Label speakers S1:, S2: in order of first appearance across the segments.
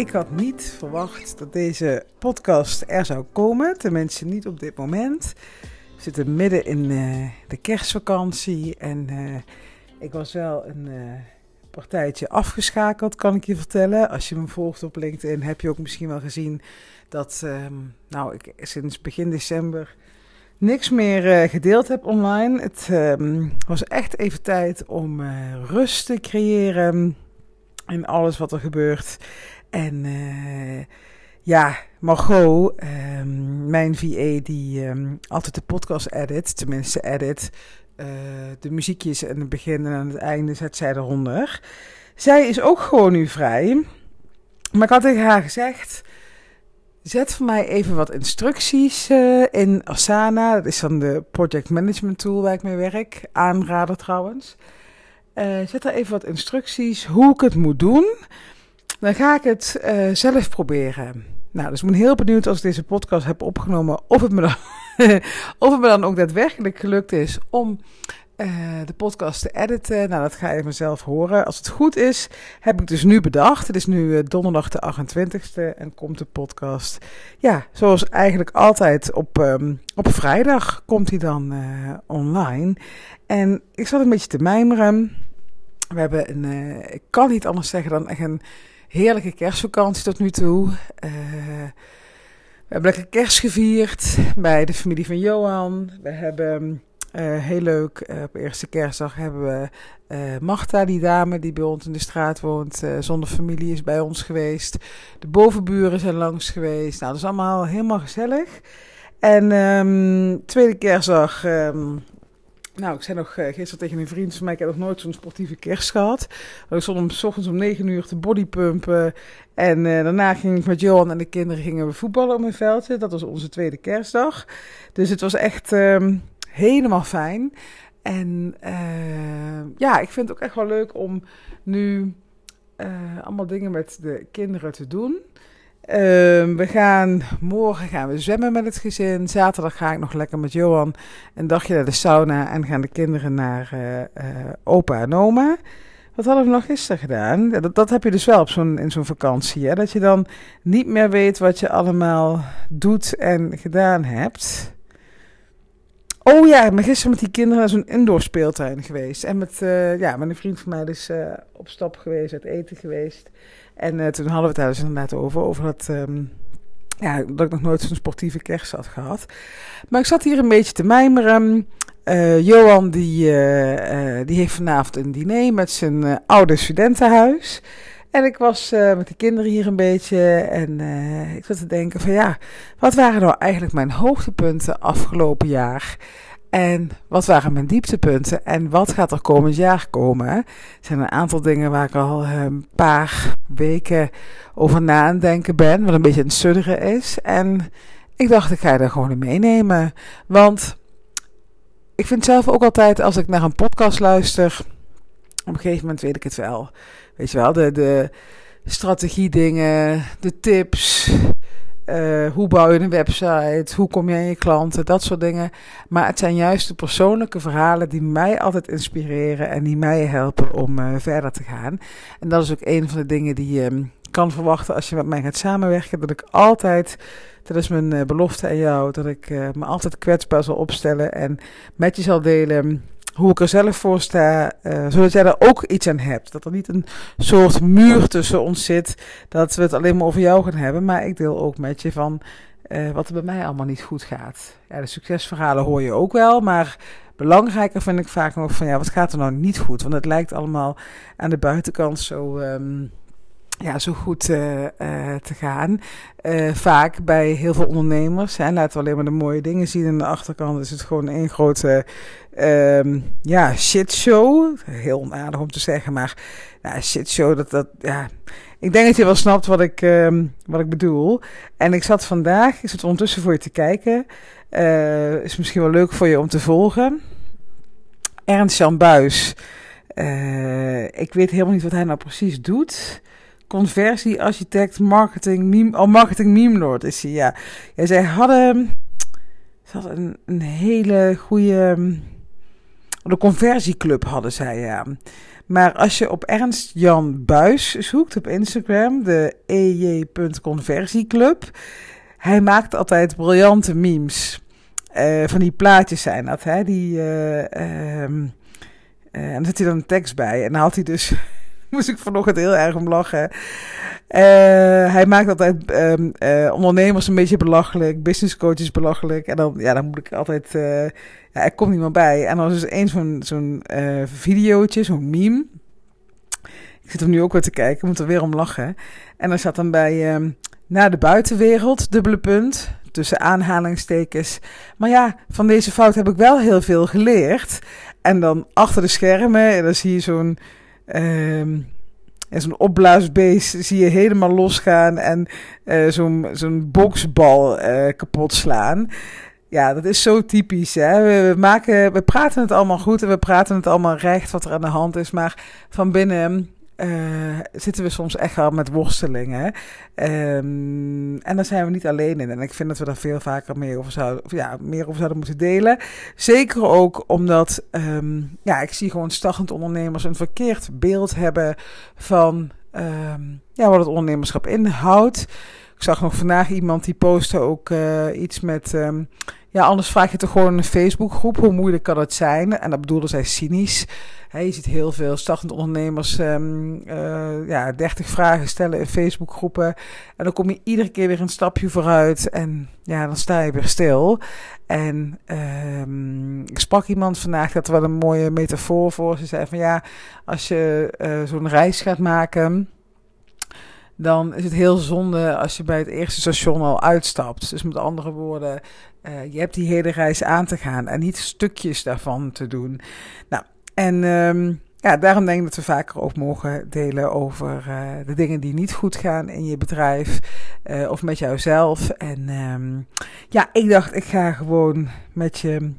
S1: Ik had niet verwacht dat deze podcast er zou komen. Tenminste, niet op dit moment. We zitten midden in uh, de kerstvakantie. En uh, ik was wel een uh, partijtje afgeschakeld, kan ik je vertellen. Als je me volgt op LinkedIn, heb je ook misschien wel gezien dat um, nou, ik sinds begin december niks meer gedeeld heb online. Het um, was echt even tijd om rust te creëren in alles wat er gebeurt. En uh, ja, Margot, um, mijn VA, die um, altijd de podcast edit, tenminste edit, uh, de muziekjes en het begin en aan het einde zet zij eronder. Zij is ook gewoon nu vrij. Maar ik had tegen haar gezegd, zet voor mij even wat instructies uh, in Asana. Dat is dan de project management tool waar ik mee werk. Aanrader trouwens. zet daar even wat instructies hoe ik het moet doen. Dan ga ik het uh, zelf proberen. Nou, dus ik ben heel benieuwd als ik deze podcast heb opgenomen of het me dan, of het me dan ook daadwerkelijk gelukt is om uh, de podcast te editen. Nou, dat ga je vanzelf horen. Als het goed is, heb ik dus nu bedacht. Het is nu uh, donderdag de 28e en komt de podcast. Ja, zoals eigenlijk altijd op, um, op vrijdag komt hij dan online. En ik zat een beetje te mijmeren. We hebben een, ik kan niet anders zeggen dan echt een heerlijke kerstvakantie tot nu toe. Uh, we hebben lekker kerst gevierd bij de familie van Johan. We hebben uh, heel leuk, uh, op eerste kerstdag hebben we Magda, die dame die bij ons in de straat woont, zonder familie is bij ons geweest. De bovenburen zijn langs geweest. Nou, dat is allemaal helemaal gezellig. En um, tweede kerstdag um, nou, ik zei nog uh, gisteren tegen een vriend van mij, ik heb nog nooit zo'n sportieve kerst gehad. Ik stond om s ochtends om 9 uur te bodypumpen. En uh, daarna ging ik met Johan en de kinderen gingen we voetballen op een veldje. Dat was onze tweede kerstdag. Dus het was echt um, helemaal fijn. En uh, ja, ik vind het ook echt wel leuk om nu allemaal dingen met de kinderen te doen. Uh, we gaan morgen gaan we zwemmen met het gezin. Zaterdag ga ik nog lekker met Johan een dagje naar de sauna en gaan de kinderen naar uh, uh, opa en oma. Wat hadden we nog gisteren gedaan? Dat, dat heb je dus wel op zo'n, in zo'n vakantie. Hè? Dat je dan niet meer weet wat je allemaal doet en gedaan hebt. Oh ja, ik ben gisteren met die kinderen naar zo'n indoor speeltuin geweest. En met, ja, met een vriend van mij dus op stap geweest, uit eten geweest. En uh, toen hadden we het daar dus inderdaad over, over dat, um, ja, dat ik nog nooit zo'n sportieve kerst had gehad. Maar ik zat hier een beetje te mijmeren. Uh, Johan die, uh, die heeft vanavond een diner met zijn oude studentenhuis. En ik was met de kinderen hier een beetje en ik zat te denken van ja, wat waren nou eigenlijk mijn hoogtepunten afgelopen jaar? En wat waren mijn dieptepunten? En wat gaat er komend jaar komen? Er zijn een aantal dingen waar ik al een paar weken over na aan denken ben. Wat een beetje een sudderen is. En ik dacht, ik ga daar gewoon in meenemen. Want ik vind zelf ook altijd, als ik naar een podcast luister... Op een gegeven moment weet ik het wel. Weet je wel, de, de strategie dingen, de tips... Uh, hoe bouw je een website? Hoe kom je aan je klanten? Dat soort dingen. Maar het zijn juist de persoonlijke verhalen die mij altijd inspireren en die mij helpen om uh, verder te gaan. En dat is ook een van de dingen die je um, kan verwachten als je met mij gaat samenwerken. Dat ik altijd, dat is mijn uh, belofte aan jou, dat ik me altijd kwetsbaar zal opstellen en met je zal delen hoe ik er zelf voor sta, uh, zodat jij er ook iets aan hebt. Dat er niet een soort muur tussen ons zit, dat we het alleen maar over jou gaan hebben. Maar ik deel ook met je van uh, wat er bij mij allemaal niet goed gaat. Ja, de succesverhalen hoor je ook wel, maar belangrijker vind ik vaak nog van ja, wat gaat er nou niet goed? Want het lijkt allemaal aan de buitenkant zo. Um, ja, zo goed uh, uh, te gaan. Uh, vaak bij heel veel ondernemers. Hè, laten we alleen maar de mooie dingen zien. Aan de achterkant is het gewoon een grote um, ja, shitshow. Heel onaardig om te zeggen, maar ja, shitshow, dat, dat, ja. Ik denk dat je wel snapt wat ik, um, wat ik bedoel. En ik zat vandaag, is het ondertussen voor je te kijken. is misschien wel leuk voor je om te volgen. Ernst Jan Buis. ik weet helemaal niet wat hij nou precies doet conversiearchitect, marketing, meme, oh, marketing meme lord is hij, ja. ja zij hadden, ze hadden een, een hele goede, de conversieclub hadden zij, ja. Maar als je op Ernst Jan Buis zoekt op Instagram, de ej.conversieclub, hij maakt altijd briljante memes. Uh, van die plaatjes zijn dat, hè? Die, uh, uh, en dan zit hij dan een tekst bij. En dan had hij dus, moest ik vanochtend heel erg om lachen. hij maakt altijd um, ondernemers een beetje belachelijk, business coaches belachelijk. En dan, ja, dan moet ik altijd, ja, ik kom niet meer bij. En dan is dus één zo'n zo'n videootje, zo'n meme. Ik zit er nu ook weer te kijken, ik moet er weer om lachen. En dan zat dan bij, um, naar de buitenwereld, dubbele punt tussen aanhalingstekens. Maar ja, van deze fout heb ik wel heel veel geleerd. En dan achter de schermen, en dan zie je zo'n. Uh, zo'n opblaasbeest zie je helemaal losgaan en uh, zo'n zo'n boksbal uh, kapot slaan. Ja, dat is zo typisch. Hè? We, maken, we praten het allemaal goed en we praten het allemaal recht wat er aan de hand is. Maar van binnen uh, zitten we soms echt wel met worstelingen. Um, en daar zijn we niet alleen in. En ik vind dat we daar veel vaker meer over zouden, ja, meer over zouden moeten delen. Zeker ook omdat um, ja, ik zie gewoon startend ondernemers een verkeerd beeld hebben van um, ja, wat het ondernemerschap inhoudt. Ik zag nog vandaag iemand die postte ook uh, iets met. Ja, anders vraag je toch gewoon een Facebookgroep. Hoe moeilijk kan het zijn? En dat bedoelde zij cynisch. Hey, je ziet heel veel startende ondernemers um, ja, 30 vragen stellen in Facebookgroepen. En dan kom je iedere keer weer een stapje vooruit. En ja, dan sta je weer stil. En um, ik sprak iemand vandaag, dat wel een mooie metafoor voor. Ze zei van ja, als je uh, zo'n reis gaat maken dan is het heel zonde als je bij het eerste station al uitstapt. Dus met andere woorden, uh, je hebt die hele reis aan te gaan en niet stukjes daarvan te doen. Nou, en um, ja, daarom denk ik dat we vaker ook mogen delen over uh, de dingen die niet goed gaan in je bedrijf uh, of met jouzelf. En um, ja, ik dacht, ik ga gewoon met je.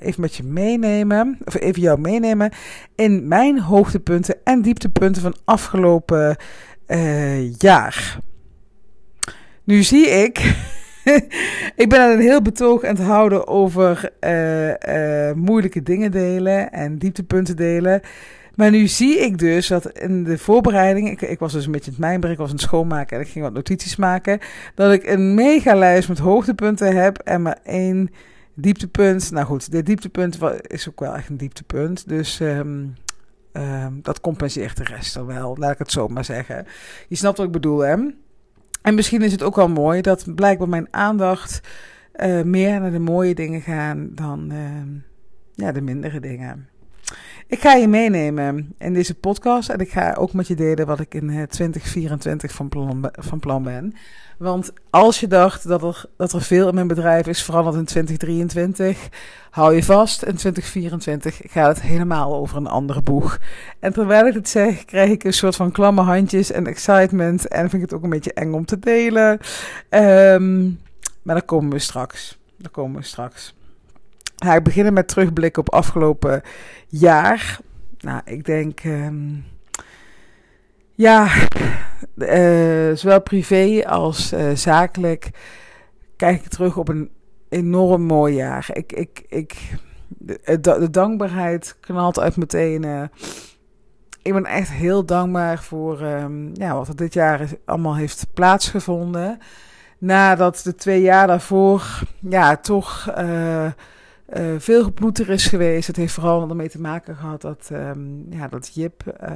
S1: Even met je meenemen, of even jou meenemen in mijn hoogtepunten en dieptepunten van afgelopen jaar. Nu zie ik ik ben aan een heel betoog aan het houden over uh, uh, moeilijke dingen delen en dieptepunten delen. Maar nu zie ik dus dat in de voorbereiding, ik, ik was dus een beetje het mijnberen, ik was het schoonmaken en ik ging wat notities maken, dat ik een mega lijst met hoogtepunten heb en maar één dieptepunt. Nou goed, dit dieptepunt is ook wel echt een dieptepunt, dus um, um, dat compenseert de rest er wel, laat ik het zo maar zeggen. Je snapt wat ik bedoel, hè? En misschien is het ook wel mooi dat blijkbaar mijn aandacht uh, meer naar de mooie dingen gaan dan uh, ja, de mindere dingen. Ik ga je meenemen in deze podcast en ik ga ook met je delen wat ik in 2024 van plan, van plan ben. Want als je dacht dat er, dat er veel in mijn bedrijf is veranderd in 2023, hou je vast, in 2024 gaat het helemaal over een andere boeg. En terwijl ik het zeg, krijg ik een soort van klamme handjes en excitement en vind ik het ook een beetje eng om te delen. Um, maar daar komen we straks. Daar komen we straks. Ga ik beginnen met terugblikken op afgelopen jaar. Nou, ik denk. Um, ja, uh, zowel privé als uh, zakelijk kijk ik terug op een enorm mooi jaar. Ik, ik, ik, de, dankbaarheid knalt uit meteen. Uh, ik ben echt heel dankbaar voor um, ja, wat er dit jaar allemaal heeft plaatsgevonden. Nadat de twee jaar daarvoor ja, toch uh, veel geploeter is geweest. Het heeft vooral ermee te maken gehad dat, um, ja, dat Jip uh,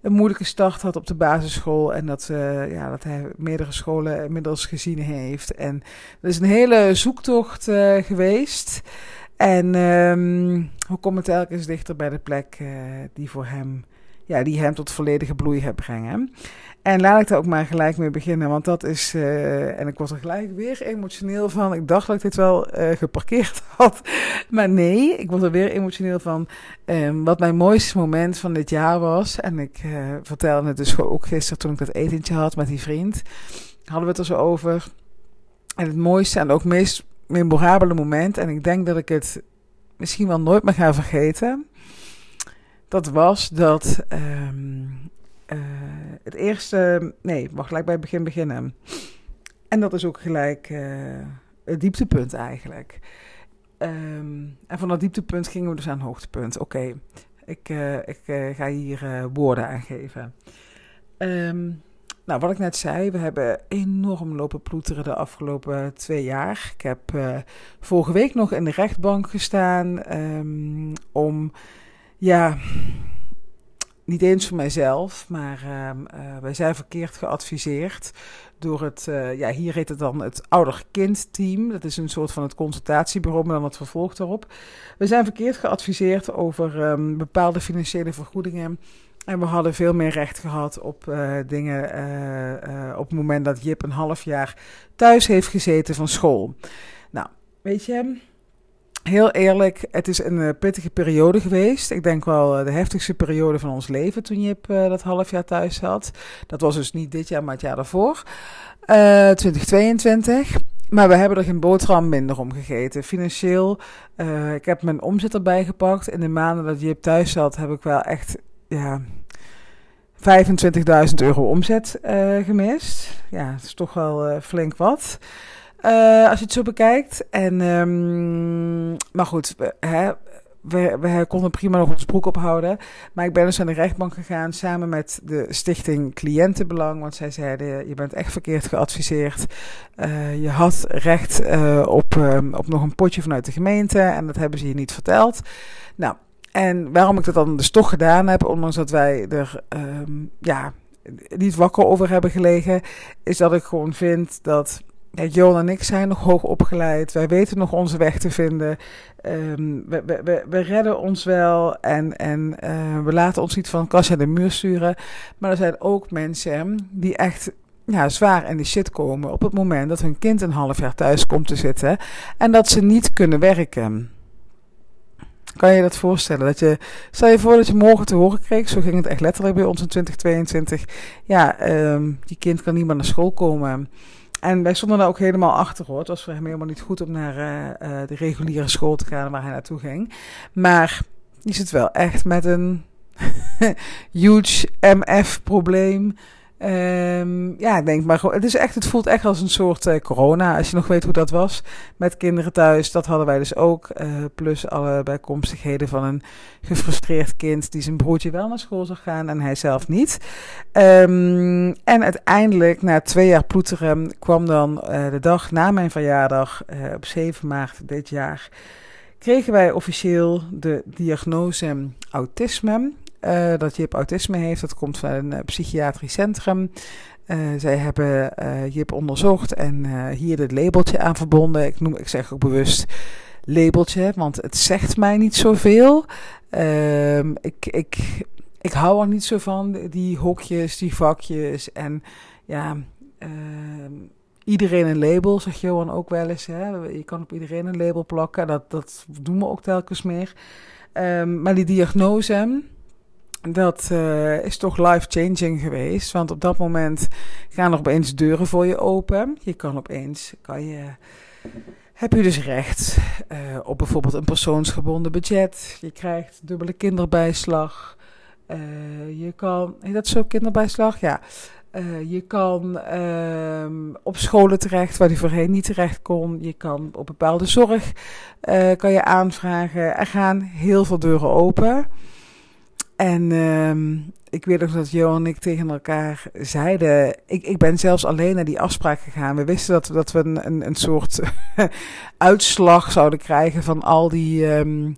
S1: een moeilijke start had op de basisschool. En dat, uh, ja, dat hij meerdere scholen inmiddels gezien heeft. En dat is een hele zoektocht geweest. En um, hoe komt het telkens dichter bij de plek die voor hem, ja, die hem tot volledige bloei gaat brengen. En laat ik daar ook maar gelijk mee beginnen, want dat is, uh, en ik word er gelijk weer emotioneel van. Ik dacht dat ik dit wel uh, geparkeerd had, maar nee, ik word er weer emotioneel van. Um, wat mijn mooiste moment van dit jaar was, en ik uh, vertelde het dus ook gisteren toen ik dat etentje had met die vriend, hadden we het er zo over. En het mooiste en ook meest memorabele moment, en ik denk dat ik het misschien wel nooit meer ga vergeten. Dat was dat uh, het eerste. Nee, mag gelijk bij het begin beginnen. En dat is ook gelijk uh, het dieptepunt eigenlijk. Ehm, en van dat dieptepunt gingen we dus aan hoogtepunt. Oké, ik, uh, ik uh, ga hier woorden aan geven. Um, nou, wat ik net zei, we hebben enorm lopen ploeteren de afgelopen twee jaar. Ik heb vorige week nog in de rechtbank gestaan um, om, ja, niet eens voor mijzelf, maar wij zijn verkeerd geadviseerd door het, uh, ja, hier heet het dan het ouder-kind-team. Dat is een soort van het consultatiebureau, maar dan het vervolg daarop. We zijn verkeerd geadviseerd over um, bepaalde financiële vergoedingen. En we hadden veel meer recht gehad op uh, dingen op het moment dat Jip een half jaar thuis heeft gezeten van school. Nou, weet je, heel eerlijk, het is een pittige periode geweest. Ik denk wel de heftigste periode van ons leven toen Jip dat half jaar thuis zat. Dat was dus niet dit jaar, maar het jaar daarvoor. 2022. Maar we hebben er geen boterham minder om gegeten. Financieel, ik heb mijn omzet erbij gepakt. In de maanden dat Jip thuis zat, heb ik wel echt ja, 25.000 euro omzet gemist. Ja, dat is toch wel flink wat. Als je het zo bekijkt. En, um, maar goed, hè, we, we konden prima nog ons broek ophouden. Maar ik ben dus aan de rechtbank gegaan samen met de stichting Cliëntenbelang. Want zij zeiden, je bent echt verkeerd geadviseerd. Uh, je had recht uh, op, um, op nog een potje vanuit de gemeente. En dat hebben ze je niet verteld. Nou, en waarom ik dat dan dus toch gedaan heb, ondanks dat wij er um, ja, niet wakker over hebben gelegen, is dat ik gewoon vind dat Johan en ik zijn nog hoog opgeleid. Wij weten nog onze weg te vinden. Um, we, we, we, redden ons wel en, en uh, we laten ons niet van kastje de muur sturen. Maar er zijn ook mensen die echt ja, zwaar in de shit komen op het moment dat hun kind een half jaar thuis komt te zitten en dat ze niet kunnen werken. Kan je dat voorstellen? Dat je, stel je voor dat je morgen te horen kreeg, zo ging het echt letterlijk bij ons in 2022. Ja, um, die kind kan niet meer naar school komen. En wij stonden daar ook helemaal achter hoor. Het was voor hem helemaal niet goed om naar uh, uh, de reguliere school te gaan waar hij naartoe ging. Maar die zit wel echt met een huge MF-probleem. Um, ja, ik denk maar het is echt, het voelt echt als een soort uh, corona. Als je nog weet hoe dat was met kinderen thuis, dat hadden wij dus ook. Uh, plus alle bijkomstigheden van een gefrustreerd kind die zijn broertje wel naar school zou gaan en hij zelf niet. Um, en uiteindelijk, na twee jaar ploeteren, kwam dan uh, de dag na mijn verjaardag, op 7 maart dit jaar, kregen wij officieel de diagnose autisme. Uh, dat Jip autisme heeft. Dat komt van een uh, psychiatrisch centrum. Uh, zij hebben Jip onderzocht en hier het labeltje aan verbonden. Ik, noem, ik zeg ook bewust labeltje, want het zegt mij niet zoveel. Ehm, ik, ik, ik hou er niet zo van, die hokjes, die vakjes en ja... ehm iedereen een label, zegt Johan ook wel eens. Hè? Je kan op iedereen een label plakken. Dat, dat doen we ook telkens meer. Um, maar die diagnose, dat uh, is toch life-changing geweest. Want op dat moment gaan er opeens deuren voor je open. Je kan opeens, kan je, heb je dus recht uh, op bijvoorbeeld een persoonsgebonden budget. Je krijgt dubbele kinderbijslag. Uh, je kan, heet dat zo, kinderbijslag? Ja. Je kan uh, op scholen terecht waar die voorheen niet terecht kon. Je kan op bepaalde zorg kan je aanvragen. Er gaan heel veel deuren open. En um, ik weet nog dat Johan en ik tegen elkaar zeiden. Ik, ik ben zelfs alleen naar die afspraak gegaan. We wisten dat, dat we een, een, een soort uitslag zouden krijgen van al die. Um,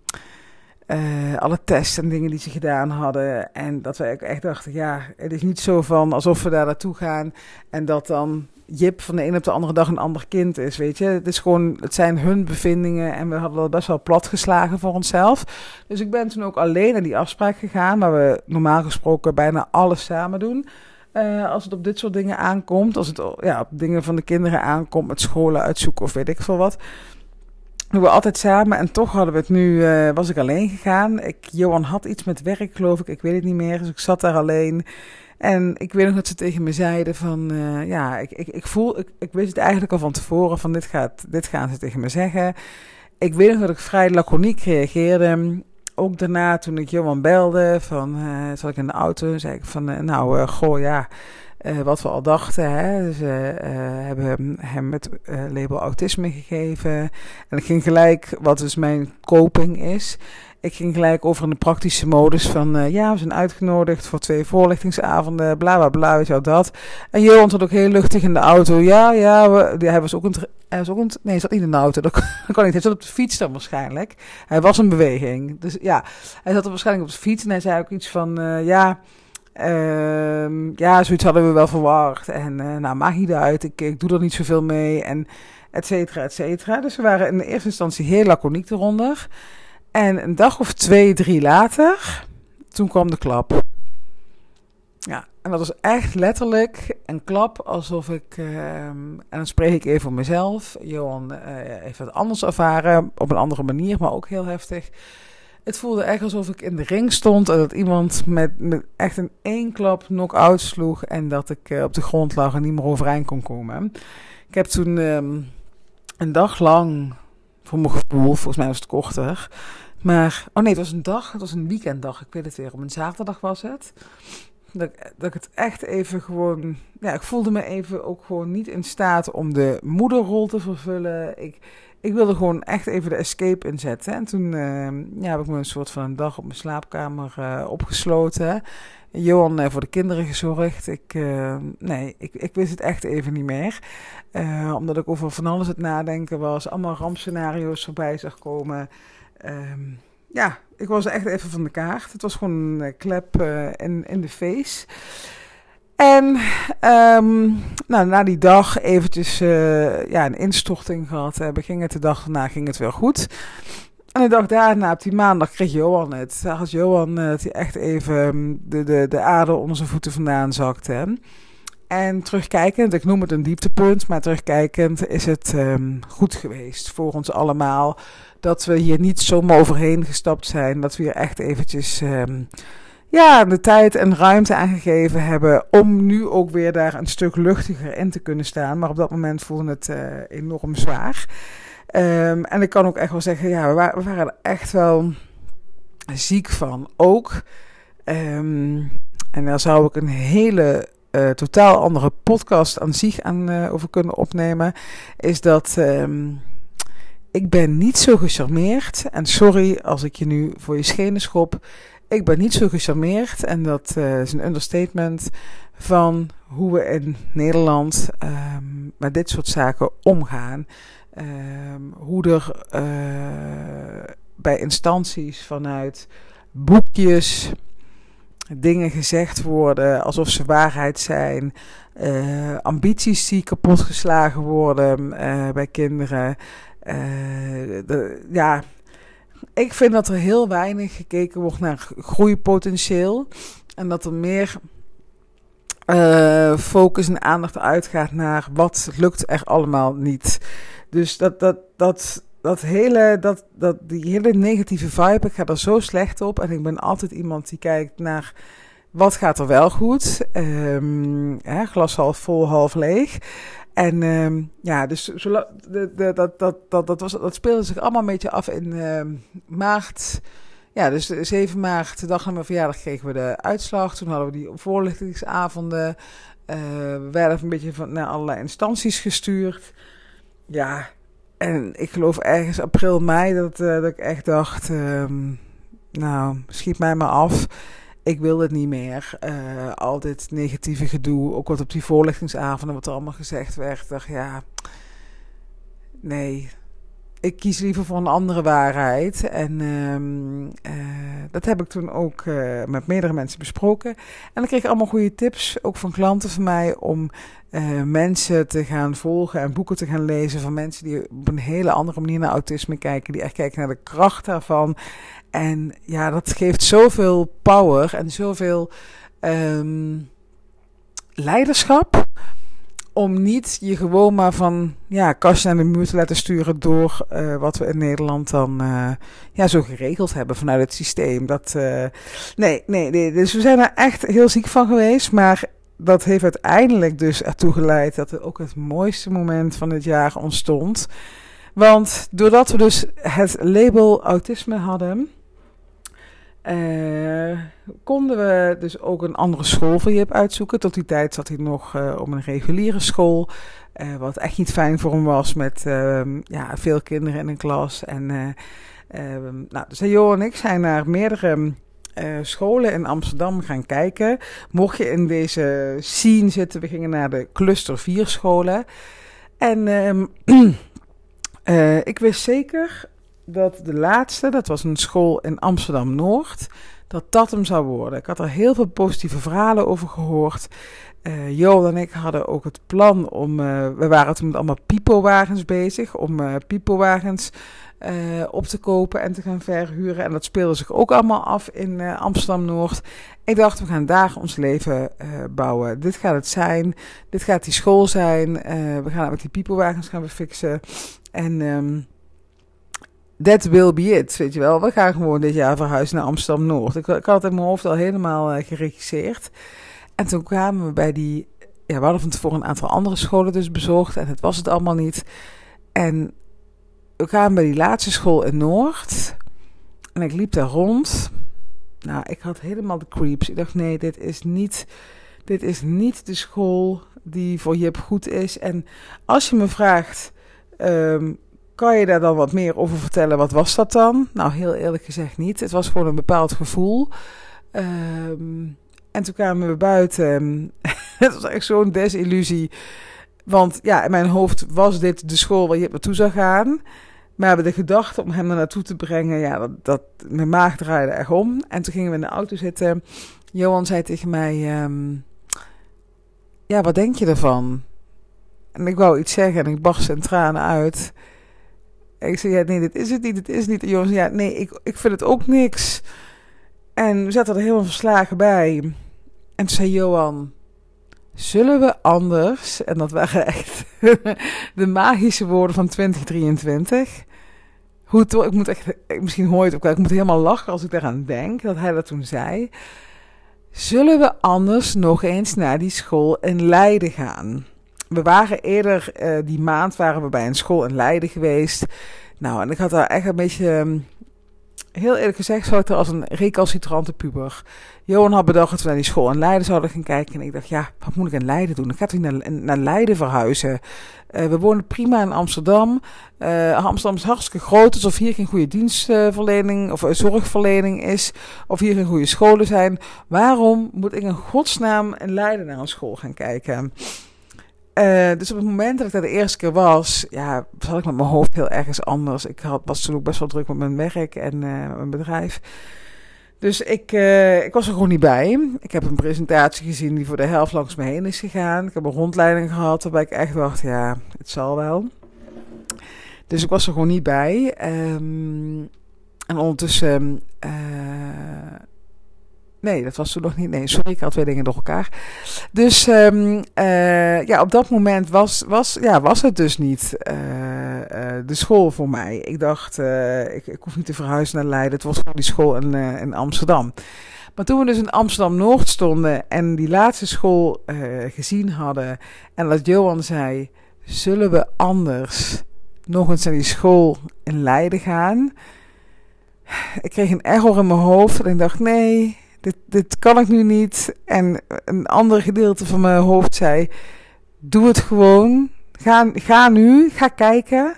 S1: alle tests en dingen die ze gedaan hadden. En dat we echt dachten, ja, het is niet zo van alsof we daar naartoe gaan en dat dan Jip van de een op de andere dag een ander kind is, weet je. Het, is gewoon, het zijn hun bevindingen en we hadden dat best wel plat geslagen voor onszelf. Dus ik ben toen ook alleen naar die afspraak gegaan, waar we normaal gesproken bijna alles samen doen. Uh, als het op dit soort dingen aankomt, als het ja, op dingen van de kinderen aankomt, met scholen uitzoeken of weet ik veel wat doen we altijd samen en toch hadden we het nu, uh, was ik alleen gegaan. Ik, Johan had iets met werk, geloof ik, ik weet het niet meer. Dus ik zat daar alleen. En ik weet nog dat ze tegen me zeiden van, uh, ja, ik, ik, ik voel, ik, ik wist het eigenlijk al van tevoren van dit, gaat, dit gaan ze tegen me zeggen. Ik weet nog dat ik vrij laconiek reageerde. Ook daarna toen ik Johan belde, van, uh, zat ik in de auto, zei ik van, nou, goh, ja, wat we al dachten. Hè. Dus hebben hem met label autisme gegeven. En ik ging gelijk, wat dus mijn coping is. Ik ging gelijk over in de praktische modus van, uh, ja, we zijn uitgenodigd voor twee voorlichtingsavonden, bla bla bla, weet je dat. En Johan zat ook heel luchtig in de auto. Ja, ja, we, hij was ook een, hij was ook een, nee, hij zat niet in de auto, dat, dat kan niet. Hij zat op de fiets dan waarschijnlijk. Hij was een beweging. Dus ja, hij zat er waarschijnlijk op de fiets en hij zei ook iets van, uh, ja... Uh, ja, zoiets hadden we wel verwacht. En uh, nou, maakt niet uit. Ik, ik doe er niet zoveel mee. En et cetera, et cetera. Dus we waren in de eerste instantie heel laconiek eronder. En een dag of twee, drie later, toen kwam de klap. Ja, en dat was echt letterlijk een klap alsof ik, uh, en dan spreek ik even voor mezelf. Johan uh, heeft het anders ervaren, op een andere manier, maar ook heel heftig. Het voelde echt alsof ik in de ring stond en dat iemand met, met echt een één klap knock-out sloeg en dat ik uh, op de grond lag en niet meer overeind kon komen. Ik heb toen um, een dag lang, voor mijn gevoel, volgens mij was het korter, maar, oh nee, het was een dag, het was een weekenddag, ik weet het weer, op een zaterdag was het. Dat, dat ik het echt even gewoon, ja, ik voelde me even ook gewoon niet in staat om de moederrol te vervullen. Ik, ik wilde gewoon echt even de escape inzetten. En toen uh, ja, heb ik me een soort van een dag op mijn slaapkamer uh, opgesloten. Johan uh, voor de kinderen gezorgd. Ik, uh, nee, ik, ik wist het echt even niet meer. omdat ik over van alles het nadenken was. Allemaal rampscenario's voorbij zag komen. Um, ja, ik was echt even van de kaart. Het was gewoon een eh, klep uh, in, in de face. En um, nou, na die dag eventjes uh, ja, een instorting gehad hebben, ging het de dag daarna ging het weer goed. En de dag daarna, op die maandag, kreeg Johan het. Zag als Johan hij echt even ehm, de, de, de aarde onder zijn voeten vandaan zakte. En terugkijkend, ik noem het een dieptepunt, maar terugkijkend is het um, goed geweest voor ons allemaal dat we hier niet zomaar overheen gestapt zijn. Dat we hier echt eventjes um, ja, de tijd en ruimte aangegeven hebben om nu ook weer daar een stuk luchtiger in te kunnen staan. Maar op dat moment voelde het uh, enorm zwaar. Um, en ik kan ook echt wel zeggen, ja, we, waren, we waren er echt wel ziek van. Ook, en daar zou ik een hele uh, totaal andere podcast aan zich aan uh, over kunnen opnemen, is dat um, ik ben niet zo gecharmeerd. En sorry als ik je nu voor je schenen schop. Ik ben niet zo gecharmeerd. En dat uh, is een understatement van hoe we in Nederland um, met dit soort zaken omgaan. Um, hoe er bij instanties vanuit boekjes dingen gezegd worden alsof ze waarheid zijn. Uh, ambities die kapotgeslagen worden bij kinderen. Uh, de, ja, ik vind dat er heel weinig gekeken wordt naar groeipotentieel. En dat er meer focus en aandacht uitgaat naar wat lukt er allemaal niet. Dus dat, dat, dat, dat hele, dat, dat, die hele negatieve vibe, ik ga er zo slecht op. En ik ben altijd iemand die kijkt naar wat gaat er wel goed. Um, glas half vol, half leeg. En um, ja, dus zo, de, de, dat, dat, dat, dat, was, dat speelde zich allemaal een beetje af in uh, maart. Ja, dus 7 maart, de dag na mijn verjaardag, kregen we de uitslag. Toen hadden we die voorlichtingsavonden. Uh, we werden een beetje van, naar allerlei instanties gestuurd. Ja, en ik geloof ergens april, mei dat, uh, dat ik echt dacht... Um, nou, schiet mij maar af ik wil het niet meer. Uh, al dit negatieve gedoe, ook wat op die voorlichtingsavonden, wat er allemaal gezegd werd. dacht, ja, nee, ik kies liever voor een andere waarheid. En um, uh, dat heb ik toen ook uh, met meerdere mensen besproken. En ik kreeg allemaal goede tips, ook van klanten van mij, om uh, mensen te gaan volgen en boeken te gaan lezen van mensen die op een hele andere manier naar autisme kijken, die echt kijken naar de kracht daarvan. En ja, dat geeft zoveel power en zoveel um, leiderschap. Om niet je gewoon maar van ja, kastje naar de muur te laten sturen door uh, wat we in Nederland dan uh, ja, zo geregeld hebben vanuit het systeem. Dat, uh, nee, nee, nee, dus we zijn er echt heel ziek van geweest. Maar dat heeft uiteindelijk dus ertoe geleid dat er ook het mooiste moment van het jaar ontstond. Want doordat we dus het label autisme hadden, eh, konden we dus ook een andere school voor Jip uitzoeken. Tot die tijd zat hij nog uh, op een reguliere school. Uh, wat echt niet fijn voor hem was met ehm, ja, veel kinderen in een klas. En, ehm, nou, dus en ik zijn naar meerdere scholen in Amsterdam gaan kijken. Mocht je in deze scene zitten, we gingen naar de cluster 4 scholen. En ehm, ik wist zeker dat de laatste, dat was een school in Amsterdam Noord, dat dat hem zou worden. Ik had er heel veel positieve verhalen over gehoord. Uh, Joel en ik hadden ook het plan om. Uh, we waren toen met allemaal pipowagens bezig. Om uh, op te kopen en te gaan verhuren. En dat speelde zich ook allemaal af in Amsterdam Noord. Ik dacht, we gaan daar ons leven bouwen. Dit gaat het zijn. Dit gaat die school zijn. we gaan met die pipowagens gaan we fixen. En. Um, that will be it, weet je wel. We gaan gewoon dit jaar verhuizen naar Amsterdam-Noord. Ik, ik, had in mijn hoofd al helemaal uh, geregisseerd. En toen kwamen we bij die... Ja, we hadden van tevoren een aantal andere scholen dus bezocht. En het was het allemaal niet. En we kwamen bij die laatste school in Noord. En ik liep daar rond. Nou, ik had helemaal de creeps. Ik dacht, nee, dit is niet... Dit is niet de school die voor Jip goed is. En als je me vraagt... Um, kan je daar dan wat meer over vertellen? Wat was dat dan? Nou, heel eerlijk gezegd niet. Het was gewoon een bepaald gevoel. Ehm, en toen kwamen we buiten. het was echt zo'n desillusie. Want ja, in mijn hoofd was dit de school waar je naartoe zou gaan. Maar de gedachte om hem er naartoe te brengen, ja, dat, dat, mijn maag draaide echt om. En toen gingen we in de auto zitten. Johan zei tegen mij: ehm, Ja, wat denk je ervan? En ik wou iets zeggen en ik barst in tranen uit. Ik zei, ja, nee, dit is het niet, dit is niet. En ja, nee, ik, ik vind het ook niks. En we zaten er helemaal verslagen bij. En toen zei Johan, zullen we anders... En dat waren echt de magische woorden van 2023. Hoe het, ik moet echt, misschien hoor je het ook wel, ik moet helemaal lachen als ik daaraan denk, dat hij dat toen zei. Zullen we anders nog eens naar die school in Leiden gaan? We waren eerder uh, die maand waren we bij een school in Leiden geweest. Nou, en ik had daar echt een beetje, ehm, heel eerlijk gezegd, zat er als een recalcitrante puber. Johan had bedacht dat we naar die school in Leiden zouden gaan kijken. En ik dacht, ja, wat moet ik in Leiden doen? Ik ga toch naar, naar Leiden verhuizen? Uh, we wonen prima in Amsterdam. Uh, Amsterdam is hartstikke groot, alsof hier geen goede dienstverlening of zorgverlening is. Of hier geen goede scholen zijn. Waarom moet ik in godsnaam in Leiden naar een school gaan kijken? Uh, dus op het moment dat ik daar de eerste keer was, ja, zat ik met mijn hoofd heel ergens anders. Ik had, was toen ook best wel druk met mijn werk en uh, mijn bedrijf. Dus ik, uh, ik was er gewoon niet bij. Ik heb een presentatie gezien die voor de helft langs me heen is gegaan. Ik heb een rondleiding gehad waarbij ik echt dacht, ja, het zal wel. Dus ik was er gewoon niet bij. Um, en ondertussen Nee, dat was toen nog niet. Nee, sorry, ik had twee dingen door elkaar. Dus um, uh, ja, op dat moment was, was, ja, was het dus niet uh, uh, de school voor mij. Ik dacht, ik, ik hoef niet te verhuizen naar Leiden. Het was gewoon die school in, in Amsterdam. Maar toen we dus in Amsterdam-Noord stonden en die laatste school gezien hadden... en dat Johan zei, zullen we anders nog eens naar die school in Leiden gaan... Ik kreeg een error in mijn hoofd en ik dacht, nee, dit, dit kan ik nu niet. En een ander gedeelte van mijn hoofd zei, doe het gewoon. Ga, ga nu, ga kijken.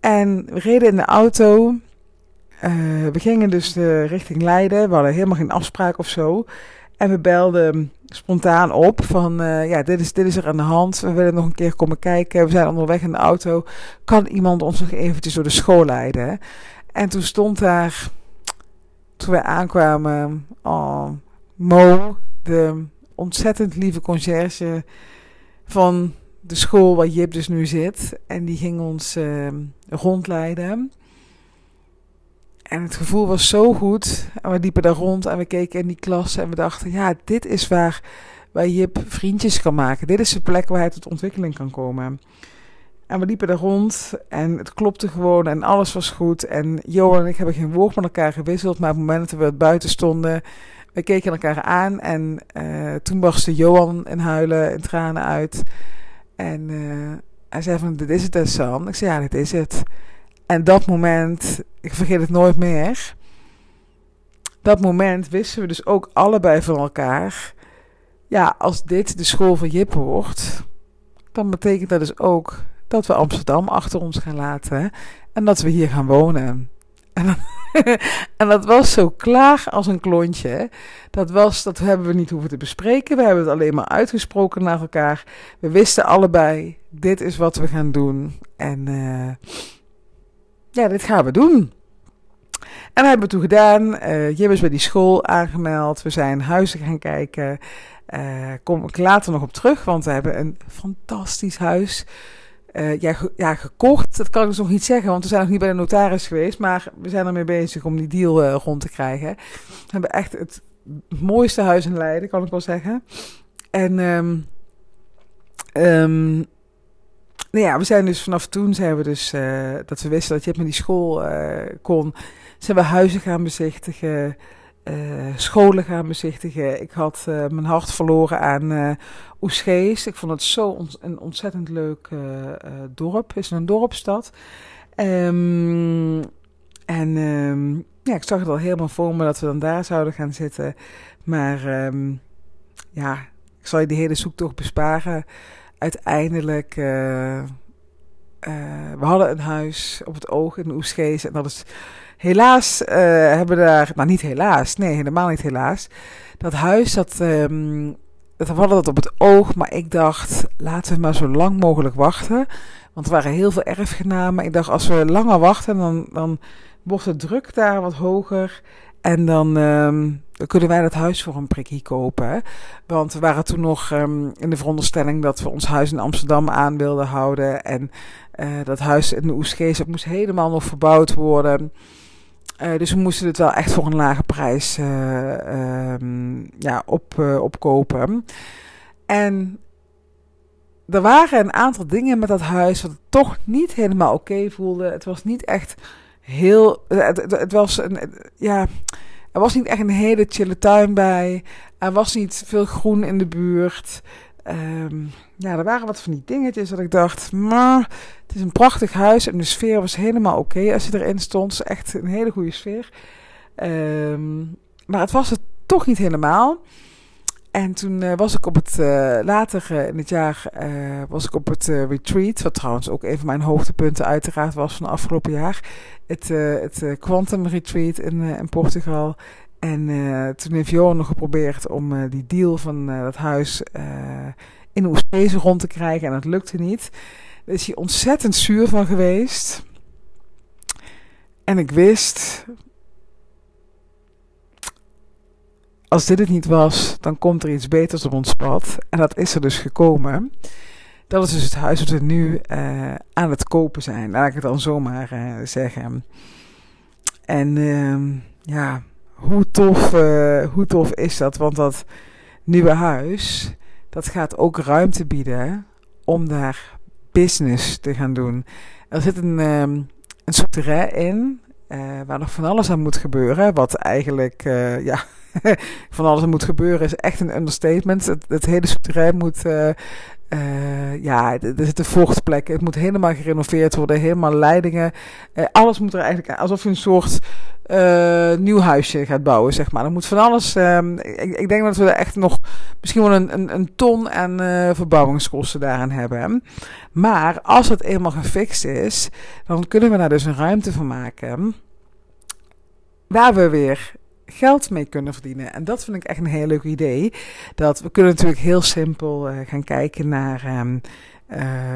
S1: En we reden in de auto. Uh, we gingen dus richting Leiden. We hadden helemaal geen afspraak of zo. En we belden spontaan op van, uh, ja, dit is, dit is er aan de hand. We willen nog een keer komen kijken. We zijn onderweg in de auto. Kan iemand ons nog eventjes door de school leiden? En toen stond daar toen wij aankwamen, oh, Mo, de ontzettend lieve conciërge van de school waar Jip dus nu zit. En die ging ons uh, rondleiden. En het gevoel was zo goed. En we liepen daar rond en we keken in die klas en we dachten, ja, dit is waar, waar Jip vriendjes kan maken. Dit is de plek waar hij tot ontwikkeling kan komen. En we liepen daar rond en het klopte gewoon en alles was goed. En Johan en ik hebben geen woord met elkaar gewisseld, maar op het moment dat we buiten stonden, we keken elkaar aan. En uh, toen barstte Johan in huilen, in tranen uit. En uh, hij zei van, dit is het Sam. Ik zei, ja, dit is het. En dat moment, ik vergeet het nooit meer. dat moment wisten we dus ook allebei van elkaar. Ja, als dit de school van Jip wordt, dan betekent dat dus ook dat we Amsterdam achter ons gaan laten. En dat we hier gaan wonen. En, en dat was zo klaar als een klontje. Dat, was, dat hebben we niet hoeven te bespreken. We hebben het alleen maar uitgesproken naar elkaar. We wisten allebei, dit is wat we gaan doen. En uh, ja, dit gaan we doen. En dat hebben we toen gedaan. Uh, Jim is bij die school aangemeld. We zijn huizen gaan kijken. Uh, kom ik later nog op terug, want we hebben een fantastisch huis. Uh, ja, ja, gekocht, dat kan ik dus nog niet zeggen, want we zijn nog niet bij de notaris geweest. Maar we zijn ermee bezig om die deal uh, rond te krijgen. We hebben echt het mooiste huis in Leiden, kan ik wel zeggen. En um, um, nou ja, we zijn dus vanaf toen zijn we dus, uh, dat we wisten dat je met die school kon, zijn we huizen gaan bezichtigen. Uh, scholen gaan bezichtigen. Ik had uh, mijn hart verloren aan uh. Ik vond het zo een ontzettend leuk dorp. Het is een dorpstad. Um, en um, ja, ik zag het al helemaal voor me dat we dan daar zouden gaan zitten. Maar um, ja, ik zal je die hele zoektocht besparen. Uiteindelijk, we hadden een huis op het oog in Oesgees. En dat is Helaas uh, hebben daar, nou niet helaas, nee, helemaal niet helaas. Dat huis, dat, um, dat we hadden dat op het oog, maar ik dacht, laten we maar zo lang mogelijk wachten. Want er waren heel veel erfgenamen. Ik dacht, als we langer wachten, dan, dan wordt de druk daar wat hoger. En dan, um, dan kunnen wij dat huis voor een prikkie kopen. Want we waren toen nog um, in de veronderstelling dat we ons huis in Amsterdam aan wilden houden. En uh, dat huis in de Oesgees, dat moest helemaal nog verbouwd worden. Uh, dus we moesten het wel echt voor een lage prijs uh, um, ja, op, uh, opkopen. En er waren een aantal dingen met dat huis wat toch niet helemaal oké voelde. Het was niet echt heel. Het, het, het, was een. Ja, er was niet echt een hele chille tuin bij. Er was niet veel groen in de buurt. Um, ja, er waren wat van die dingetjes dat ik dacht, maar het is een prachtig huis en de sfeer was helemaal oké als je erin stond. Echt een hele goede sfeer. Um, maar het was het toch niet helemaal. En toen uh, was ik op het, uh, later uh, in het jaar, was ik op het retreat, wat trouwens ook een van mijn hoogtepunten uiteraard was van afgelopen jaar. Het, het Quantum Retreat in, in Portugal. En toen heeft Johan nog geprobeerd om die deal van dat huis in Oespezen rond te krijgen. En dat lukte niet. Daar is hij ontzettend zuur van geweest. En ik wist, als dit het niet was, dan komt er iets beters op ons pad. En dat is er dus gekomen. Dat is dus het huis dat we nu aan het kopen zijn. Laat ik het dan zomaar zeggen. En uh, ja, hoe tof, uh, hoe tof is dat? Want dat nieuwe huis, dat gaat ook ruimte bieden om daar business te gaan doen. Er zit een, um, een souterrain in, uh, waar nog van alles aan moet gebeuren. Wat eigenlijk, uh, ja, van alles aan moet gebeuren is echt een understatement. Het, het hele souterrain moet uh, ja, er zitten vochtplekken. Het moet helemaal gerenoveerd worden. Helemaal leidingen. Uh, alles moet er eigenlijk alsof je een soort uh, nieuw huisje gaat bouwen, zeg maar. Er moet van alles. Um, ik, ik, denk dat we er echt nog misschien wel een, een, een ton aan verbouwingskosten daaraan hebben. Maar als het eenmaal gefixt is, dan kunnen we daar dus een ruimte van maken. Waar we weer geld mee kunnen verdienen. En dat vind ik echt een heel leuk idee. Dat we kunnen natuurlijk heel simpel uh, gaan kijken naar um,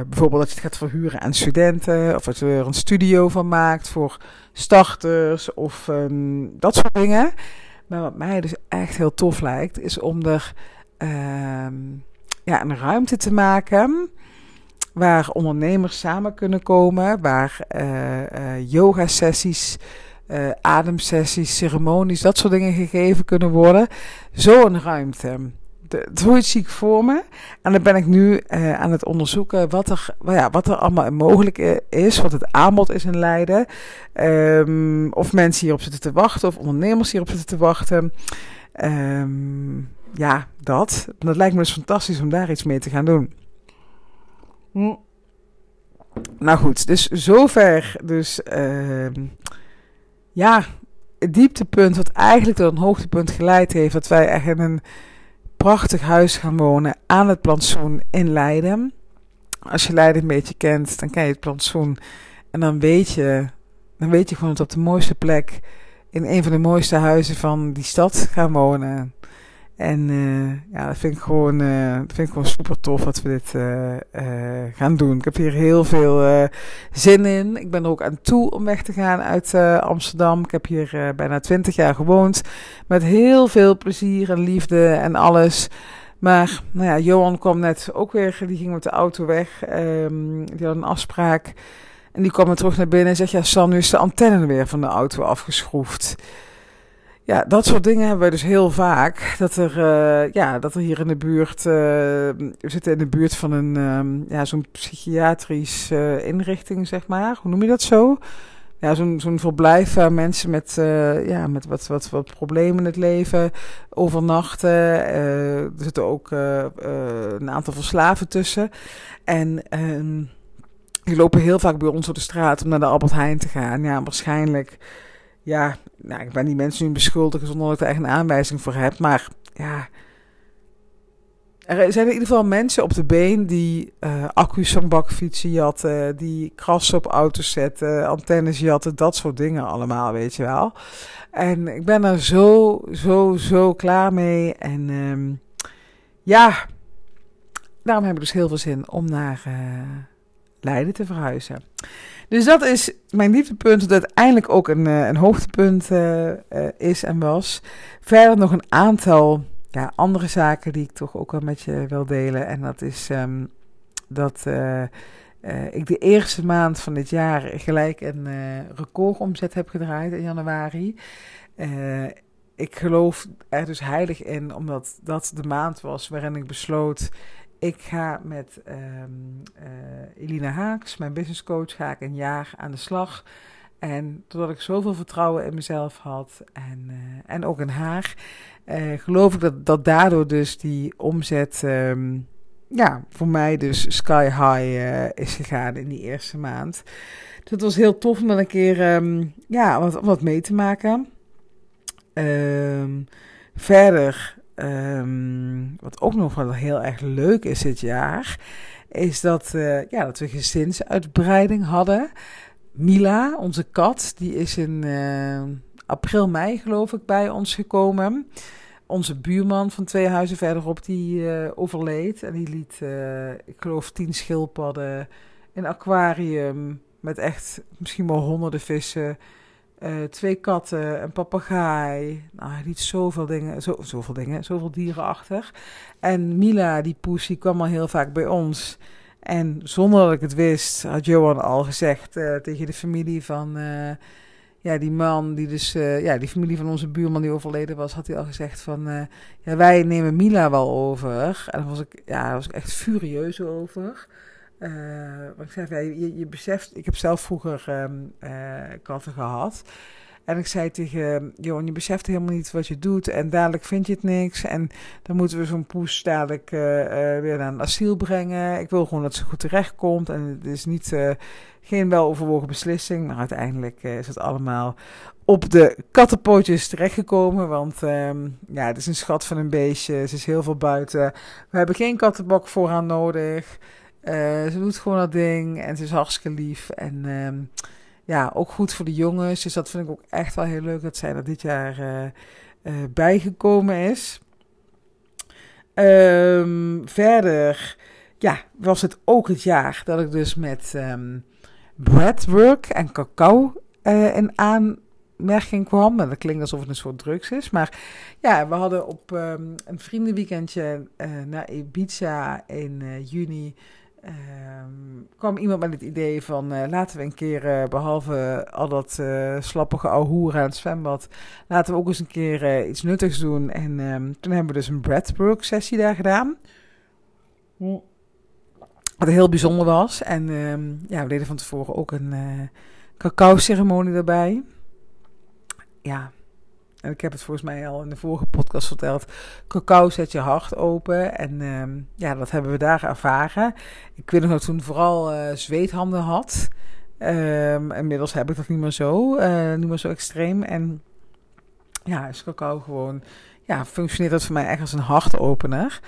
S1: bijvoorbeeld dat je het gaat verhuren aan studenten. Of dat je er een studio van maakt voor starters of um, dat soort dingen. Maar wat mij dus echt heel tof lijkt, is om er um, ja, een ruimte te maken waar ondernemers samen kunnen komen, waar uh, yoga sessies uh, ademsessies, ceremonies, dat soort dingen gegeven kunnen worden. Zo'n ruimte. Zoiets zie ik voor me. En dan ben ik nu uh, aan het onderzoeken wat er, ja, wat er allemaal mogelijk is, wat het aanbod is in Leiden. Um, of mensen hierop zitten te wachten, of ondernemers hierop zitten te wachten. Um, ja, dat. Dat lijkt me dus fantastisch om daar iets mee te gaan doen. Hm. Nou goed, dus zover dus... Uh, ja, het dieptepunt wat eigenlijk tot een hoogtepunt geleid heeft. Dat wij echt in een prachtig huis gaan wonen aan het plantsoen in Leiden. Als je Leiden een beetje kent, dan ken je het plantsoen. En dan weet je, dan weet je gewoon dat op de mooiste plek in een van de mooiste huizen van die stad gaan wonen. En uh, ja, dat vind ik gewoon, dat vind ik gewoon super tof dat we dit uh, gaan doen. Ik heb hier heel veel zin in. Ik ben er ook aan toe om weg te gaan uit Amsterdam. Ik heb hier bijna twintig jaar gewoond. Met heel veel plezier en liefde en alles. Maar nou ja, Johan kwam net ook weer, die ging met de auto weg. Um, die had een afspraak. En die kwam er terug naar binnen en zegt, ja San, nu is de antenne weer van de auto afgeschroefd. Ja, dat soort dingen hebben we dus heel vaak. Dat er, uh, ja, dat er hier in de buurt, uh, we zitten in de buurt van een, um, ja, zo'n psychiatrisch uh, inrichting, zeg maar. Hoe noem je dat zo? Ja, zo'n zo'n verblijf waar mensen met, ja, met wat, wat, wat problemen in het leven overnachten. er zitten ook een aantal verslaven tussen. En ehm, die lopen heel vaak bij ons door de straat om naar de Albert Heijn te gaan. Ja, waarschijnlijk ja, nou, ik ben die mensen nu beschuldigen zonder dat ik er echt een aanwijzing voor heb. Maar ja, er zijn in ieder geval mensen op de been die uh, accu's van bakfietsen jatten, die krassen op auto's zetten, antennes jatten, dat soort dingen allemaal, weet je wel. En ik ben er zo, zo, zo klaar mee. En um, ja, daarom heb ik dus heel veel zin om naar uh, Leiden te verhuizen. Dus dat is mijn liefdepunt, dat uiteindelijk ook een, eh, een hoogtepunt uh, uh, is en was. Verder nog een aantal ja, andere zaken die ik toch ook wel met je wil delen. En dat is um, dat ik de eerste maand van dit jaar gelijk een recordomzet heb gedraaid in januari. ik geloof er dus heilig in, omdat dat de maand was waarin ik besloot ik ga met um, uh, Elina Haaks, mijn businesscoach, ga ik een jaar aan de slag. En doordat ik zoveel vertrouwen in mezelf had en, uh, en ook in haar, uh, geloof ik dat, dat daardoor dus die omzet, um, ja, voor mij dus sky high is gegaan in die eerste maand. Het was heel tof om een keer um, ja, wat, wat mee te maken. verder Um, wat ook nog wel heel erg leuk is dit jaar, is dat, uh, ja, dat we gezinsuitbreiding hadden. Mila, onze kat, die is in uh, april, mei geloof ik bij ons gekomen. Onze buurman van twee huizen verderop, die uh, overleed. En die liet, ik geloof, tien schildpadden, een aquarium met echt misschien wel honderden vissen uh, twee katten, een papegaai. Nou, liet zoveel dingen, zo, zoveel dingen, zoveel dieren achter. En Mila, die poes, die kwam al heel vaak bij ons. En zonder dat ik het wist, had Johan al gezegd uh, tegen de familie van... Uh, ja, die man, die dus, ja, die familie van onze buurman die overleden was, had hij al gezegd van, ja, wij nemen Mila wel over. En daar was ik, ja, daar was ik echt furieus over. Wat ik je, je beseft, ik heb zelf vroeger um, uh, katten gehad. En ik zei tegen Johan, je beseft helemaal niet wat je doet. En dadelijk vind je het niks. En dan moeten we zo'n poes dadelijk uh, weer naar een asiel brengen. Ik wil gewoon dat ze goed terechtkomt. En het is niet, geen weloverwogen beslissing. Maar uiteindelijk is het allemaal op de kattenpootjes terechtgekomen. Want um, ja, het is een schat van een beestje. Ze is heel veel buiten. We hebben geen kattenbak voor haar nodig. Uh, ze doet gewoon dat ding en ze is hartstikke lief. En um, ja, ook goed voor de jongens. Dus dat vind ik ook echt wel heel leuk dat zij er dit jaar uh, uh, bijgekomen is. Um, verder, ja, was het ook het jaar dat ik dus met um, breadwork en cacao in aanmerking kwam. En dat klinkt alsof het een soort drugs is. Maar ja, we hadden op een vriendenweekendje naar Ibiza in juni Um, kwam iemand met het idee van uh, laten we een keer, uh, behalve al dat uh, slappige ahoer aan het zwembad, laten we ook eens een keer iets nuttigs doen. En um, toen hebben we dus een breathwork sessie daar gedaan. Wat heel bijzonder was. En um, ja, we deden van tevoren ook een cacao ceremonie erbij. Ja, en ik heb het volgens mij al in de vorige podcast verteld. Cacao zet je hart open. En uh, ja, dat hebben we daar ervaren. Ik weet nog dat toen vooral uh, zweethanden had. Um, inmiddels heb ik dat niet meer zo. Uh, niet meer zo extreem. En ja, is cacao gewoon, ja, functioneert dat voor mij echt als een hartopener.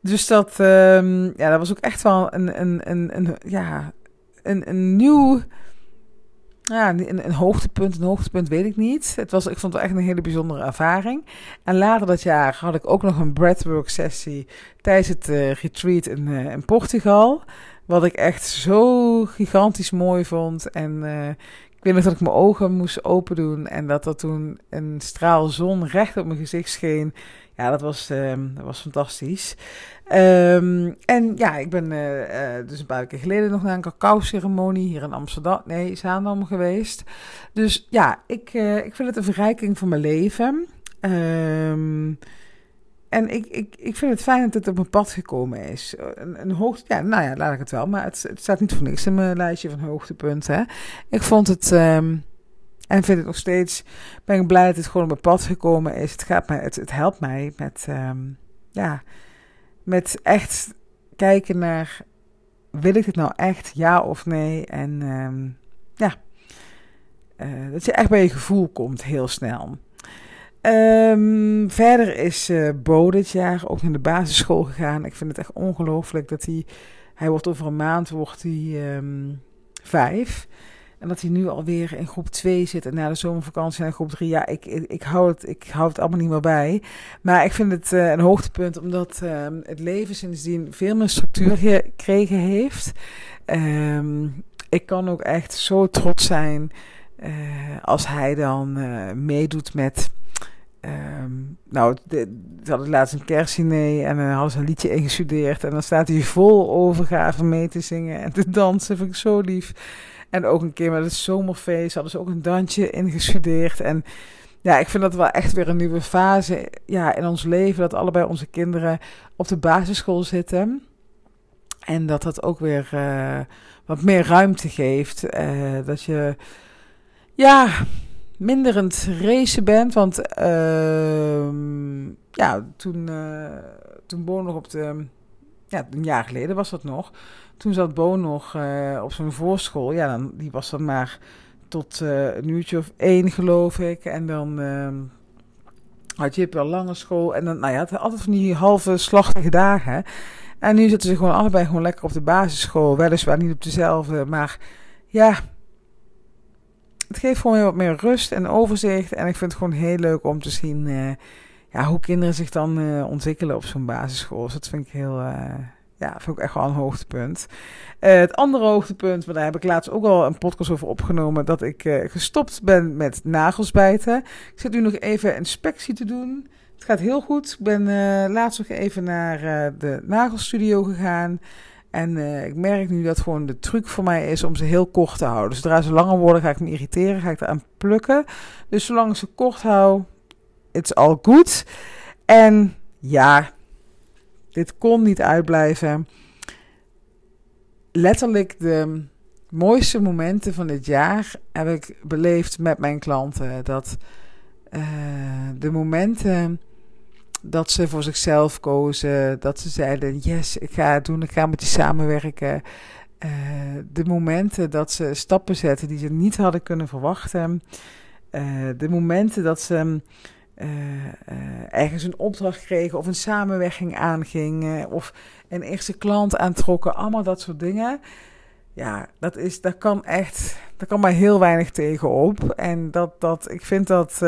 S1: Dus dat, ehm, ja, dat was ook echt wel een, een, een, een ja, een, een nieuw, ja, een, een hoogtepunt. Een hoogtepunt weet ik niet. Het was, ik vond het echt een hele bijzondere ervaring. En later dat jaar had ik ook nog een breathwork sessie tijdens het uh, retreat in, uh, in Portugal. Wat ik echt zo gigantisch mooi vond. En uh, ik weet nog dat ik mijn ogen moest open doen. En dat er toen een straal zon recht op mijn gezicht scheen. Ja, dat was, um, dat was fantastisch. Um, en ja, ik ben uh, uh, dus een paar weken geleden nog naar een cacao-ceremonie hier in Amsterdam, nee, Zaandam geweest. Dus ja, ik, uh, ik vind het een verrijking van mijn leven. Um, en ik, ik, ik vind het fijn dat het op mijn pad gekomen is. Een, een hoogte, ja, nou ja, laat ik het wel. Maar het, staat niet voor niks in mijn lijstje van hoogtepunten. Ik vond het, en vind het nog steeds, ben ik blij dat het gewoon op mijn pad gekomen is. Het, gaat mij, het, het helpt mij met, um, ja, met echt kijken naar, wil ik het nou echt, ja of nee? En um, ja, uh, dat je echt bij je gevoel komt heel snel. Um, verder is uh, Bo dit jaar ook naar de basisschool gegaan. Ik vind het echt ongelooflijk dat hij, hij wordt over een maand wordt hij vijf. En dat hij nu alweer in groep 2 zit en na de zomervakantie naar groep 3. Ja, ik, ik, hou het, ik hou het allemaal niet meer bij. Maar ik vind het uh, een hoogtepunt omdat uh, het leven sindsdien veel meer structuur gekregen heeft. Um, ik kan ook echt zo trots zijn uh, als hij dan meedoet met Um, nou, ze hadden laatst een kerstdiner en dan hadden ze een liedje ingestudeerd. En dan staat hij vol overgave mee te zingen en te dansen. Vind ik zo lief. En ook een keer met het zomerfeest hadden ze ook een dansje ingestudeerd. En ja, ik vind dat wel echt weer een nieuwe fase ja, in ons leven. Dat allebei onze kinderen op de basisschool zitten. En dat dat ook weer uh, wat meer ruimte geeft. Uh, dat je, ja, minder aan het racen bent. Want uh, ja, toen, uh, toen Bo nog op de. Ja, een jaar geleden was dat nog. Toen zat Bo nog uh, op zo'n voorschool. Ja, dan, die was dan maar tot een uurtje of één, geloof ik. En dan ehm, had je wel lange school. En dan, nou ja, het altijd van die halve slachtige dagen. En nu zitten ze gewoon allebei gewoon lekker op de basisschool. Weliswaar niet op dezelfde, maar ja, het geeft gewoon heel wat meer rust en overzicht. En ik vind het gewoon heel leuk om te zien uh, ja, hoe kinderen zich dan ontwikkelen op zo'n basisschool. Dus dat vind ik heel, ja, vind ik echt wel een hoogtepunt. het andere hoogtepunt, maar daar heb ik laatst ook al een podcast over opgenomen, dat ik gestopt ben met nagels bijten. Ik zit nu nog even inspectie te doen. Het gaat heel goed. Ik ben laatst nog even naar de nagelstudio gegaan. En ik merk nu dat gewoon de truc voor mij is om ze heel kort te houden. Zodra ze langer worden, ga ik me irriteren, ga ik eraan plukken. Dus zolang ik ze kort hou, it's all good. En ja, dit kon niet uitblijven. Letterlijk de mooiste momenten van dit jaar heb ik beleefd met mijn klanten. Dat uh, de momenten dat ze voor zichzelf kozen. Dat ze zeiden: Yes, ik ga het doen, ik ga met je samenwerken. Uh, de momenten dat ze stappen zetten die ze niet hadden kunnen verwachten. Uh, de momenten dat ze uh, ergens een opdracht kregen of een samenwerking aanging. of een eerste klant aantrokken. Allemaal dat soort dingen. Ja, dat is, daar kan echt, daar kan maar heel weinig tegenop. En dat, dat, ik vind dat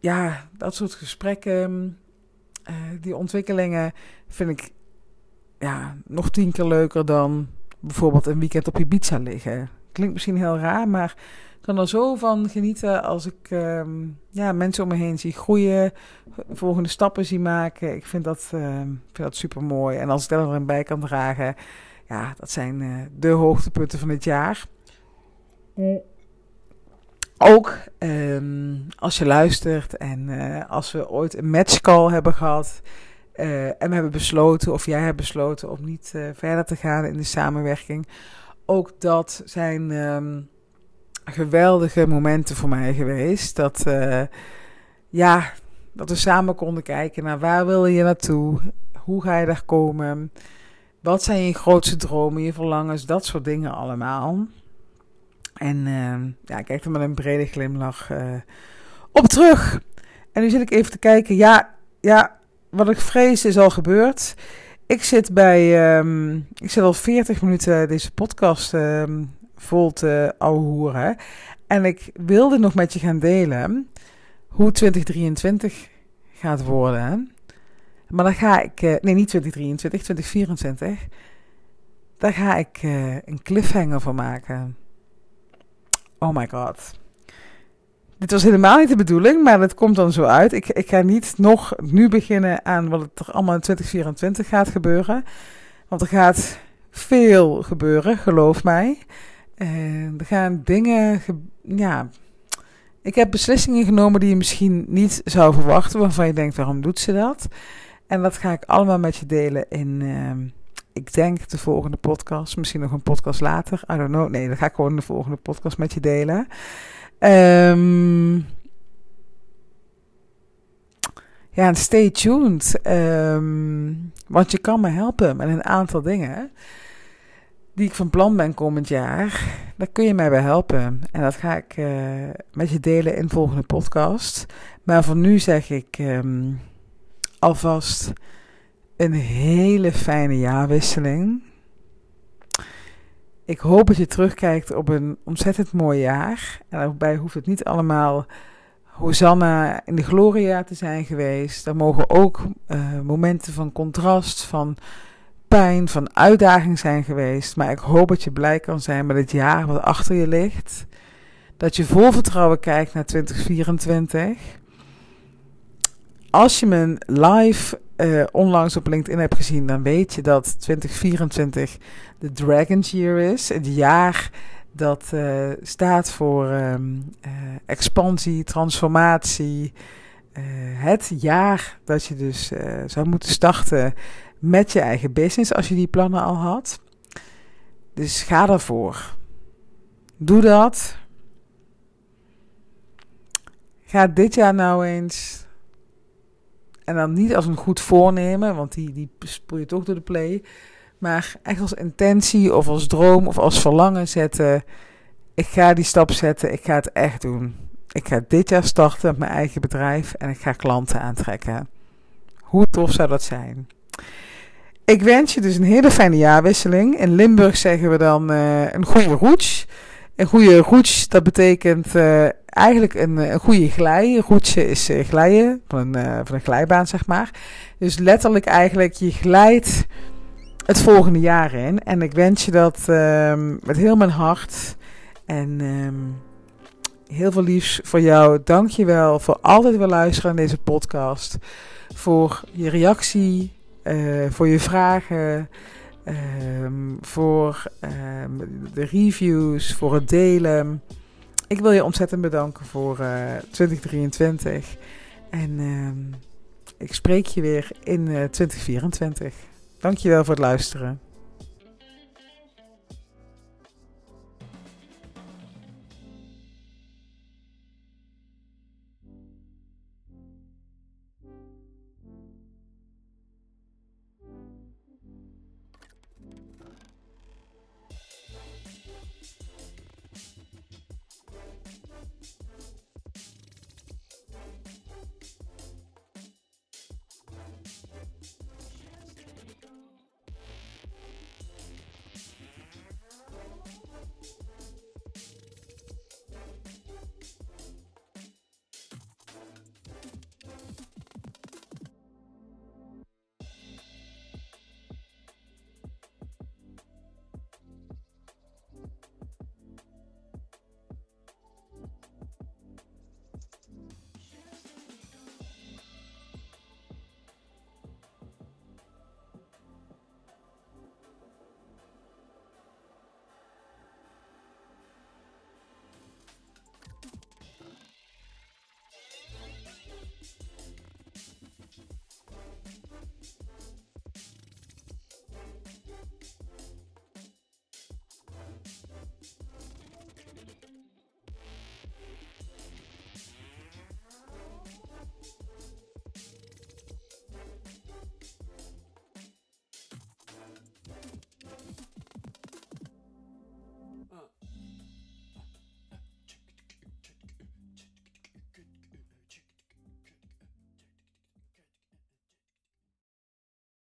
S1: ja, dat soort gesprekken, die ontwikkelingen, vind ik ja, nog tien keer leuker dan bijvoorbeeld een weekend op je pizza liggen. Klinkt misschien heel raar, maar kan er zo van genieten als ik uh, ja, mensen om me heen zie groeien, volgende stappen zie maken. Ik vind dat, uh, dat super mooi. En als ik daar erin bij kan dragen, ja, dat zijn uh, de hoogtepunten van het jaar. Ook um, als je luistert en uh, als we ooit een matchcall hebben gehad uh, en we hebben besloten, of jij hebt besloten om niet verder te gaan in de samenwerking. Ook dat zijn geweldige momenten voor mij geweest. Dat, ja, dat we samen konden kijken naar waar wil je naartoe, hoe ga je daar komen, wat zijn je grootste dromen, je verlangens, dat soort dingen allemaal. En uh, ja, ik kijk er met een brede glimlach uh, op terug. En nu zit ik even te kijken. Ja, ja wat ik vrees is al gebeurd. Ik zit bij. Ehm, ik zit al 40 minuten deze podcast um, vol te ouwehoeren. En ik wilde nog met je gaan delen hoe 2023 gaat worden. Maar dan ga ik. Uh, nee, niet 2023, 2024. Daar ga ik uh, een cliffhanger van maken. Oh my god. Dit was helemaal niet de bedoeling, maar het komt dan zo uit. Ik, ik ga niet nog nu beginnen aan wat er allemaal in 2024 gaat gebeuren. Want er gaat veel gebeuren, geloof mij. En er gaan dingen. ja. Ik heb beslissingen genomen die je misschien niet zou verwachten, waarvan je denkt: waarom doet ze dat? En dat ga ik allemaal met je delen in. Uh, ik denk de volgende podcast, misschien nog een podcast later. I don't know. Nee, dat ga ik gewoon in de volgende podcast met je delen. Um, ja, stay tuned. Um, want je kan me helpen met een aantal dingen die ik van plan ben komend jaar. Daar kun je mij bij helpen. En dat ga ik uh, met je delen in de volgende podcast. Maar voor nu zeg ik um, alvast een hele fijne jaarwisseling. Ik hoop dat je terugkijkt op een ontzettend mooi jaar. En daarbij hoeft het niet allemaal Hosanna in de Gloria te zijn geweest. Er mogen ook uh, momenten van contrast, van van uitdaging zijn geweest. Maar ik hoop dat je blij kan zijn met het jaar wat achter je ligt. Dat je vol vertrouwen kijkt naar 2024. Als je mijn live uh, onlangs op LinkedIn hebt gezien, dan weet je dat 2024 de Dragon's Year is. Het jaar dat uh, staat voor um, uh, expansie, transformatie. het jaar dat je dus zou moeten starten met je eigen business als je die plannen al had. Dus ga daarvoor. Doe dat. Ga dit jaar nou eens en dan niet als een goed voornemen, want die, die spoel je toch door de play. Maar echt als intentie of als droom of als verlangen zetten. Ik ga die stap zetten, ik ga het echt doen. Ik ga dit jaar starten met mijn eigen bedrijf en ik ga klanten aantrekken. Hoe tof zou dat zijn? Ik wens je dus een hele fijne jaarwisseling. In Limburg zeggen we dan uh, een goede roets. Een goede roets, dat betekent uh, eigenlijk een, een goede glij. Roetje is uh, glijden van een, van een glijbaan, zeg maar. Dus letterlijk eigenlijk, je glijdt het volgende jaar in. En ik wens je dat um, met heel mijn hart. En um, heel veel liefs voor jou. Dank je wel voor altijd weer luisteren naar deze podcast. Voor je reactie, voor je vragen... Um, voor um, de reviews, voor het delen. Ik wil je ontzettend bedanken voor uh, 2023. En um, ik spreek je weer in uh, 2024. Dankjewel voor het luisteren.